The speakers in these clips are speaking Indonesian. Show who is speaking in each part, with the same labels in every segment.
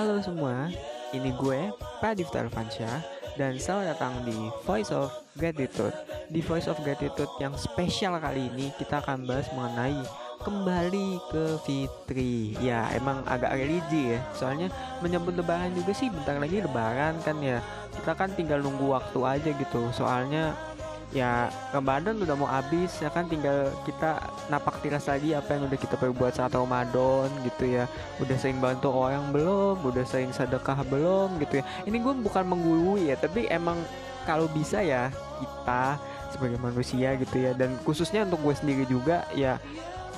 Speaker 1: Halo semua, ini gue Pradipta Arfansyah dan selamat datang di Voice of Gratitude. Di Voice of Gratitude yang spesial kali ini kita akan bahas mengenai kembali ke Fitri. Ya, emang agak religi ya. Soalnya menyambut lebaran juga sih bentar lagi lebaran kan ya. Kita kan tinggal nunggu waktu aja gitu. Soalnya ya Ramadan udah mau habis ya kan? Tinggal kita napak tiras lagi apa yang udah kita perbuat saat Ramadan gitu ya. Udah sering bantu orang belum? Udah sering sedekah belum? Gitu ya. Ini gue bukan menggurui ya tapi emang kalau bisa ya kita sebagai manusia gitu ya. Dan khususnya untuk gue sendiri juga ya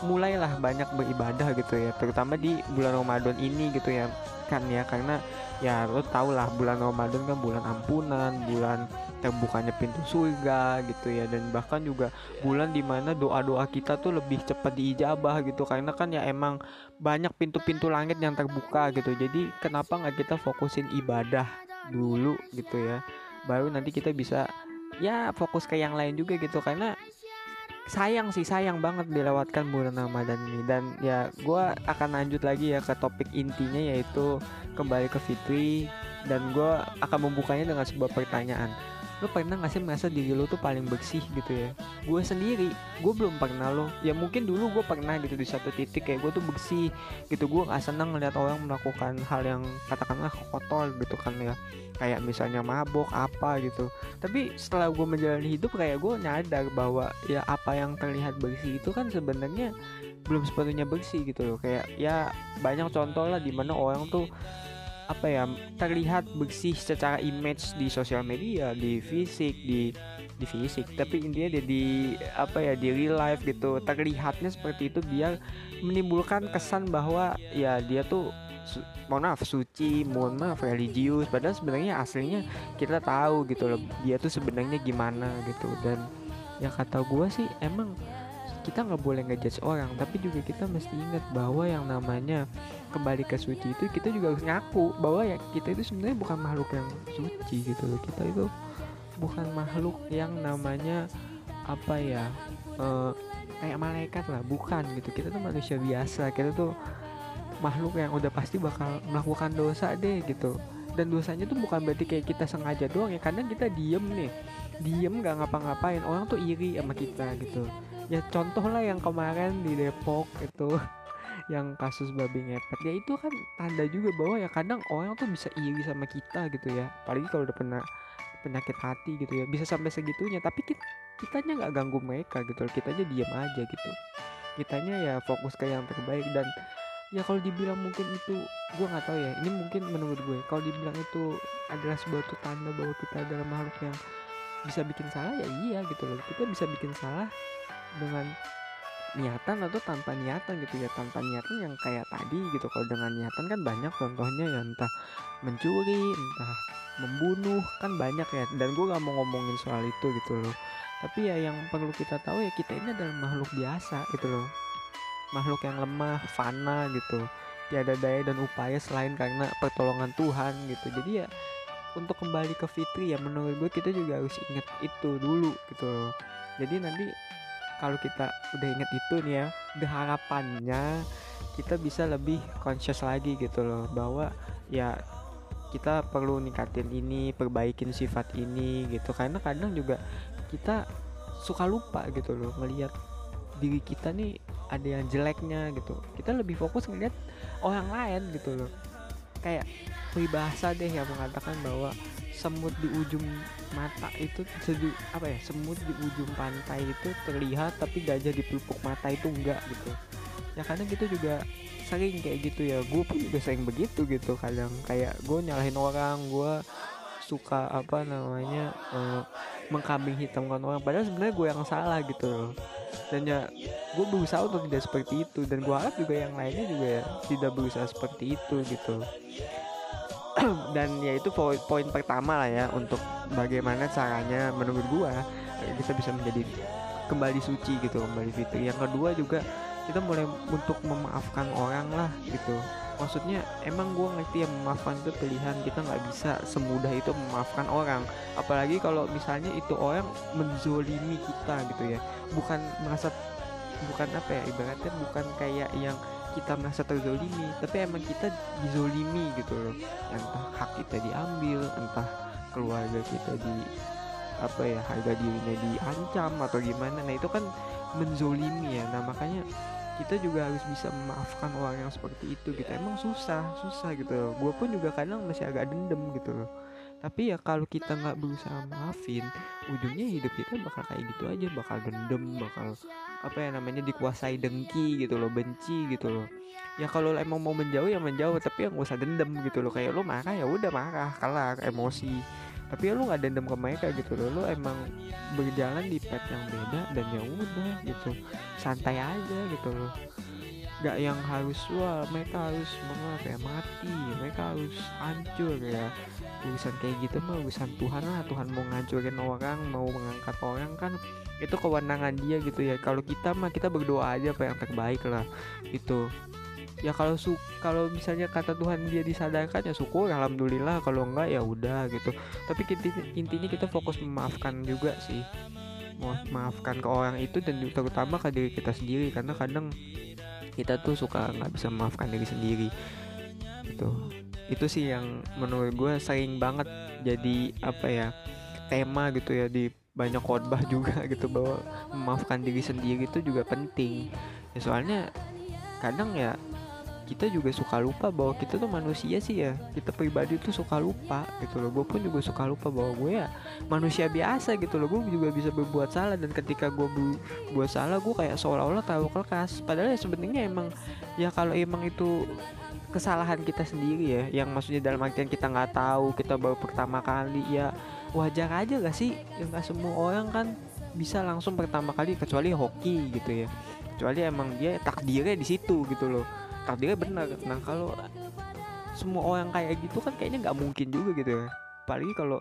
Speaker 1: mulailah banyak beribadah gitu ya. Terutama di bulan Ramadan ini gitu ya kan ya. Karena ya lo tau lah bulan Ramadan kan bulan ampunan bulan terbukanya pintu surga gitu ya. Dan bahkan juga bulan di mana doa-doa kita tuh lebih cepat diijabah gitu. Karena kan ya emang banyak pintu-pintu langit yang terbuka gitu. Jadi kenapa nggak kita fokusin ibadah dulu gitu ya? Baru nanti kita bisa ya fokus ke yang lain juga gitu. Karena sayang sih sayang banget dilewatkan bulan Ramadan ini. Dan ya gue akan lanjut lagi ya ke topik intinya yaitu kembali ke Fitri. Dan gue akan membukanya dengan sebuah pertanyaan lo pernah gak sih merasa diri lo tuh paling bersih gitu ya? Gue sendiri gue belum pernah lo ya mungkin dulu gue pernah gitu di satu titik kayak gue tuh bersih gitu. Gue gak senang ngeliat orang melakukan hal yang katakanlah kotor gitu kan ya. Kayak misalnya mabok apa gitu. Tapi setelah gue menjalani hidup kayak gue nyadar bahwa ya apa yang terlihat bersih itu kan sebenarnya belum sepenuhnya bersih gitu loh. Kayak ya banyak contoh lah di mana orang tuh apa ya terlihat bersih secara image di sosial media di fisik di di fisik. Tapi intinya dia di apa ya di real life gitu. Terlihatnya seperti itu biar menimbulkan kesan bahwa ya dia tuh mohon maaf suci mohon maaf religius. Padahal sebenarnya aslinya kita tahu gitu loh dia tuh sebenarnya gimana gitu. Dan ya kata gue sih emang kita nggak boleh ngejudge orang tapi juga kita mesti ingat bahwa yang namanya kembali ke suci itu kita juga harus ngaku bahwa ya kita itu sebenarnya bukan makhluk yang suci gitu loh. Kita itu bukan makhluk yang namanya apa ya uh, kayak malaikat lah bukan gitu. Kita tuh manusia biasa kita tuh makhluk yang udah pasti bakal melakukan dosa deh gitu. Dan dosanya tuh bukan berarti kayak kita sengaja doang ya kadang kita diem nih diem nggak ngapa-ngapain orang tuh iri sama kita gitu ya contoh lah yang kemarin di Depok itu yang kasus babi ngepet. Ya itu kan tanda juga bahwa ya kadang orang tuh bisa iri sama kita gitu ya. Apalagi kalau udah pernah penyakit hati gitu ya. Bisa sampai segitunya tapi kita kitanya nggak ganggu mereka gitu kita aja diam aja gitu. Kitanya ya fokus ke yang terbaik. Dan ya kalau dibilang mungkin itu gue nggak tahu ya. Ini mungkin menurut gue kalau dibilang itu adalah sebuah tanda bahwa kita adalah makhluk yang bisa bikin salah ya iya gitu loh. Kita bisa bikin salah dengan niatan atau tanpa niatan gitu ya tanpa niatan yang kayak tadi gitu. Kalau dengan niatan kan banyak contohnya ya entah mencuri entah membunuh kan banyak ya. Dan gue gak mau ngomongin soal itu gitu loh. Tapi ya yang perlu kita tahu ya kita ini adalah makhluk biasa gitu loh. Makhluk yang lemah fana gitu. Tiada daya dan upaya selain karena pertolongan Tuhan gitu. Jadi ya untuk kembali ke fitri ya menurut gue kita juga harus ingat itu dulu gitu loh. Jadi nanti kalau kita udah inget itu nih ya harapannya kita bisa lebih conscious lagi gitu loh bahwa ya kita perlu ningkatin ini perbaikin sifat ini gitu. Karena kadang juga kita suka lupa gitu loh ngelihat diri kita nih ada yang jeleknya gitu. Kita lebih fokus ngeliat orang lain gitu loh. Kayak peribahasa deh yang mengatakan bahwa semut di ujung mata itu sedu apa ya semut di ujung pantai itu terlihat tapi gajah di pelupuk mata itu enggak gitu. Ya kadang kita juga sering kayak gitu ya. Gue pun juga sering begitu gitu kadang. Kayak gue nyalahin orang gue suka apa namanya uh, mengkambing hitamkan orang. Padahal sebenarnya gue yang salah gitu. Loh dan ya gue berusaha untuk tidak seperti itu. Dan gue harap juga yang lainnya juga ya tidak berusaha seperti itu gitu dan ya itu poin, pertama lah ya untuk bagaimana caranya menurut gua kita bisa menjadi kembali suci gitu kembali fitri. Yang kedua juga kita mulai untuk memaafkan orang lah gitu. Maksudnya emang gua ngerti ya memaafkan itu pilihan kita nggak bisa semudah itu memaafkan orang. Apalagi kalau misalnya itu orang menzolimi kita gitu ya. Bukan merasa bukan apa ya ibaratnya bukan kayak yang kita merasa terzolimi tapi emang kita dizolimi gitu loh. Entah hak kita diambil entah keluarga kita di apa ya harga dirinya diancam atau gimana. Nah itu kan menzolimi ya. Nah makanya kita juga harus bisa memaafkan orang yang seperti itu gitu. Emang susah susah gitu gue pun juga kadang masih agak dendam gitu loh tapi ya kalau kita nggak berusaha maafin ujungnya hidup kita bakal kayak gitu aja bakal dendam bakal apa ya namanya dikuasai dengki gitu loh benci gitu loh. Ya kalau emang mau menjauh ya menjauh tapi yang gak usah dendam gitu loh. Kayak lo marah ya udah marah kelar emosi. Tapi ya lu nggak dendam ke mereka gitu loh. Lu emang berjalan di pet yang beda dan ya udah gitu. Santai aja gitu loh. Gak yang harus wah mereka harus mengapa ya mati. Mereka harus hancur ya urusan kayak gitu mah urusan Tuhan lah. Tuhan mau ngancurin orang mau mengangkat orang kan itu kewenangan dia gitu ya. Kalau kita mah kita berdoa aja apa yang terbaik lah itu ya kalau su kalau misalnya kata Tuhan dia disadarkan ya syukur alhamdulillah. Kalau enggak ya udah gitu. Tapi intinya, intinya kita fokus memaafkan juga sih. Maafkan ke orang itu dan terutama ke diri kita sendiri. Karena kadang kita tuh suka nggak bisa memaafkan diri sendiri itu itu sih yang menurut gue sering banget jadi apa ya tema gitu ya di banyak khotbah juga gitu bahwa memaafkan diri sendiri itu juga penting. Ya soalnya kadang ya kita juga suka lupa bahwa kita tuh manusia sih ya. Kita pribadi tuh suka lupa gitu loh. Gue pun juga suka lupa bahwa gue ya manusia biasa gitu loh. Gue juga bisa berbuat salah dan ketika gue buat salah gue kayak seolah-olah tahu kelas. Padahal ya sebenarnya emang ya kalau emang itu kesalahan kita sendiri ya. Yang maksudnya dalam artian kita nggak tahu kita baru pertama kali ya wajar aja gak sih? Ya nggak semua orang kan bisa langsung pertama kali kecuali hoki gitu ya. Kecuali emang dia takdirnya di situ gitu loh. Takdirnya benar. Nah kalau semua orang kayak gitu kan kayaknya nggak mungkin juga gitu ya. Apalagi kalau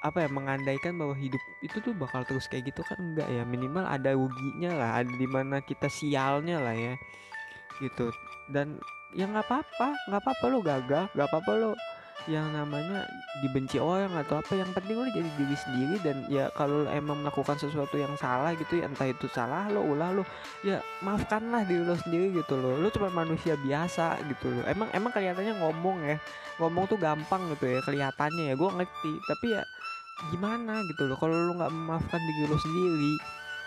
Speaker 1: apa ya mengandaikan bahwa hidup itu tuh bakal terus kayak gitu kan enggak ya. Minimal ada ruginya lah ada di mana kita sialnya lah ya gitu. Dan ya nggak apa-apa nggak apa-apa lo gagal nggak apa-apa lo yang namanya dibenci orang atau apa yang penting lo jadi diri sendiri dan ya kalau emang melakukan sesuatu yang salah gitu ya entah itu salah lo ulah lo ya maafkanlah diri lo sendiri gitu lo lo cuma manusia biasa gitu lo emang emang kelihatannya ngomong ya ngomong tuh gampang gitu ya kelihatannya ya gue ngerti. Tapi ya gimana gitu lo kalau lo nggak memaafkan diri lo sendiri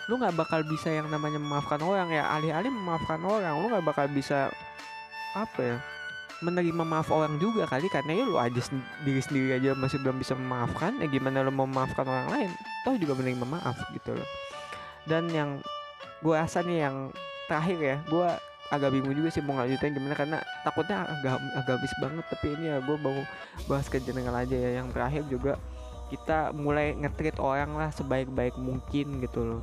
Speaker 1: lo nggak bakal bisa yang namanya memaafkan orang ya. Alih-alih memaafkan orang lo nggak bakal bisa apa ya menerima maaf orang juga kali karena ya lu aja diri sendiri aja masih belum bisa memaafkan ya gimana lu mau memaafkan orang lain? Toh juga menerima maaf gitu loh. Dan yang gue rasa nih yang terakhir ya gue agak bingung juga sih mau ngajutin gimana karena takutnya agak agak habis banget. Tapi ini ya gue mau bahas ke general aja ya. Yang terakhir juga kita mulai ngetrit orang lah sebaik-baik mungkin gitu loh.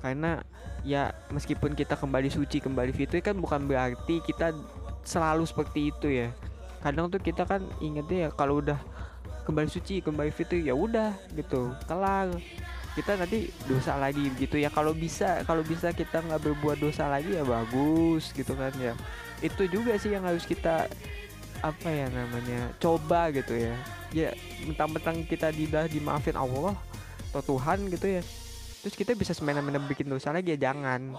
Speaker 1: Karena ya meskipun kita kembali suci kembali fitri kan bukan berarti kita selalu seperti itu ya. Kadang tuh kita kan ingetnya ya kalau udah kembali suci kembali fitri ya udah gitu kelar kita nanti dosa lagi gitu ya. Kalau bisa kalau bisa kita nggak berbuat dosa lagi ya bagus gitu kan ya. Itu juga sih yang harus kita apa ya namanya coba gitu ya. Ya mentang-mentang kita tidak dimaafin Allah atau Tuhan gitu ya terus kita bisa semena-mena bikin dosa lagi ya jangan.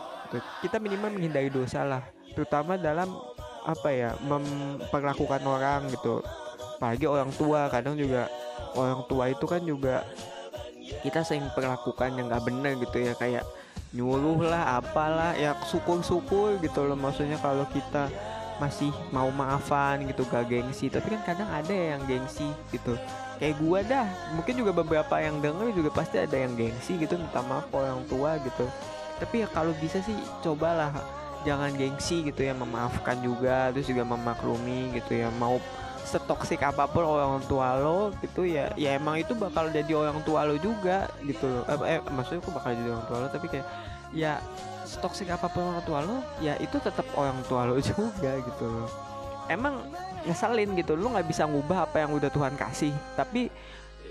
Speaker 1: Kita minimal menghindari dosa lah terutama dalam apa ya memperlakukan orang gitu. Apalagi orang tua kadang juga orang tua itu kan juga kita sering perlakukan yang nggak bener gitu ya kayak nyuruh lah apalah ya syukur-syukur gitu loh. Maksudnya kalau kita masih mau maafan gitu gak gengsi. Tapi kan kadang ada yang gengsi gitu. Kayak gua dah mungkin juga beberapa yang denger juga pasti ada yang gengsi gitu minta maaf orang tua gitu. Tapi ya kalau bisa sih cobalah jangan gengsi gitu ya memaafkan juga terus juga memaklumi gitu ya. Mau setoksik apa pun orang tua lo gitu ya ya emang itu bakal jadi orang tua lo juga gitu loh. Eh, eh maksudnya aku bakal jadi orang tua lo? Tapi kayak ya setoksik apa pun orang tua lo ya itu tetap orang tua lo juga gitu loh. Emang ngeselin gitu lo nggak bisa ngubah apa yang udah Tuhan kasih tapi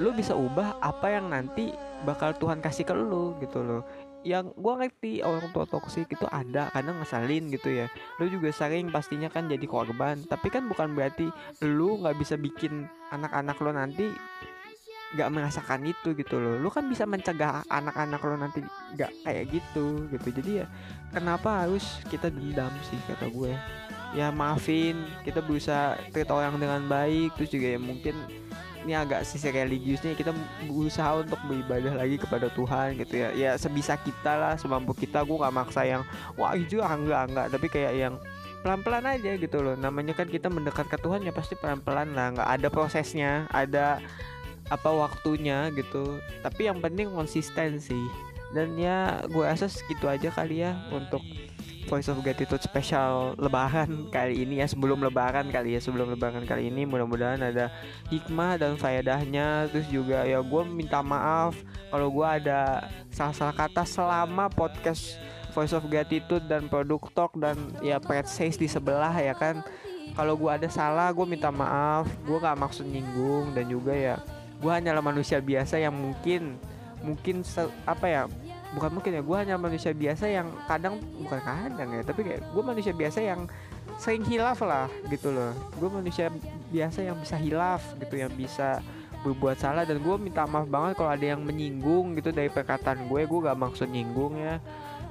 Speaker 1: lo bisa ubah apa yang nanti bakal Tuhan kasih ke lo gitu loh yang gue ngerti orang tua toksik itu ada kadang ngesalin gitu ya. Lu juga sering pastinya kan jadi korban. Tapi kan bukan berarti lu nggak bisa bikin anak-anak lo nanti nggak merasakan itu gitu loh. Lu kan bisa mencegah anak-anak lo nanti nggak kayak gitu gitu. Jadi ya kenapa harus kita dendam sih kata gue? Ya maafin kita berusaha treat orang dengan baik terus juga ya mungkin ini agak sisi religiusnya kita berusaha untuk beribadah lagi kepada Tuhan gitu ya. Ya sebisa kita lah semampu kita. Gue gak maksa yang wah itu enggak enggak. Tapi kayak yang pelan-pelan aja gitu loh. Namanya kan kita mendekat ke Tuhan ya pasti pelan-pelan lah. Nggak ada prosesnya ada apa waktunya gitu. Tapi yang penting konsistensi. Dan ya gue rasa segitu aja kali ya untuk Voice of Gratitude spesial lebaran kali ini ya sebelum lebaran kali ya sebelum lebaran kali ini. Mudah-mudahan ada hikmah dan faedahnya. Terus juga ya gue minta maaf kalau gue ada salah-salah kata selama podcast Voice of Gratitude dan Produk Talk dan ya Pet Says di sebelah ya kan. Kalau gue ada salah gue minta maaf. Gue gak maksud nyinggung dan juga ya gue hanyalah manusia biasa yang mungkin mungkin apa ya bukan mungkin ya gue hanya manusia biasa yang kadang bukan kadang ya tapi kayak gue manusia biasa yang sering hilaf lah gitu loh. Gue manusia biasa yang bisa hilaf gitu yang bisa berbuat salah dan gue minta maaf banget kalau ada yang menyinggung gitu dari perkataan gue gue gak maksud nyinggung ya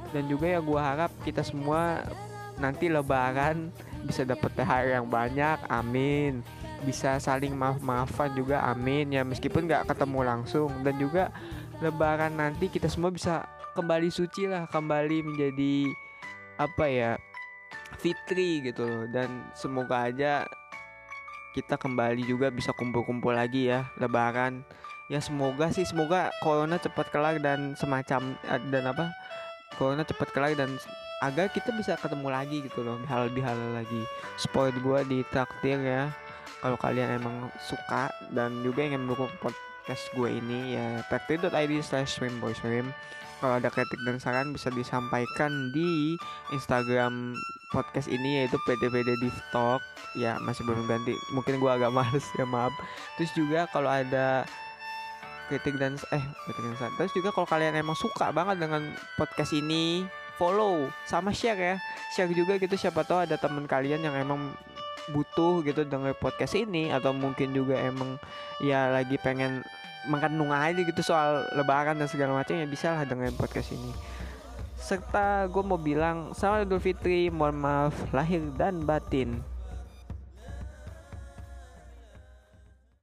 Speaker 1: dan juga ya gue harap kita semua nanti lebaran bisa dapat THR yang banyak amin. Bisa saling maaf-maafan juga amin ya meskipun nggak ketemu langsung. Dan juga lebaran nanti kita semua bisa kembali suci lah kembali menjadi apa ya fitri gitu loh. Dan semoga aja kita kembali juga bisa kumpul-kumpul lagi ya lebaran. Ya semoga sih semoga corona cepat kelar dan semacam eh, dan apa corona cepat kelar dan agar kita bisa ketemu lagi gitu loh hal lebih hal lagi. Spoil gue di traktir ya kalau kalian emang suka dan juga ingin mendukung gue ini ya traktir.id slash swim kalau ada kritik dan saran bisa disampaikan di Instagram podcast ini yaitu PDPD Div Talk. Ya masih belum ganti. Mungkin gue agak males ya maaf. Terus juga kalau ada kritik dan eh kritik dan saran. Terus juga kalau kalian emang suka banget dengan podcast ini follow sama share ya. Share juga gitu siapa tahu ada teman kalian yang emang butuh gitu denger podcast ini atau mungkin juga emang ya lagi pengen makan nung aja gitu soal lebaran dan segala macam ya bisa lah dengerin podcast ini. Serta gue mau bilang selamat Idul Fitri mohon maaf lahir dan batin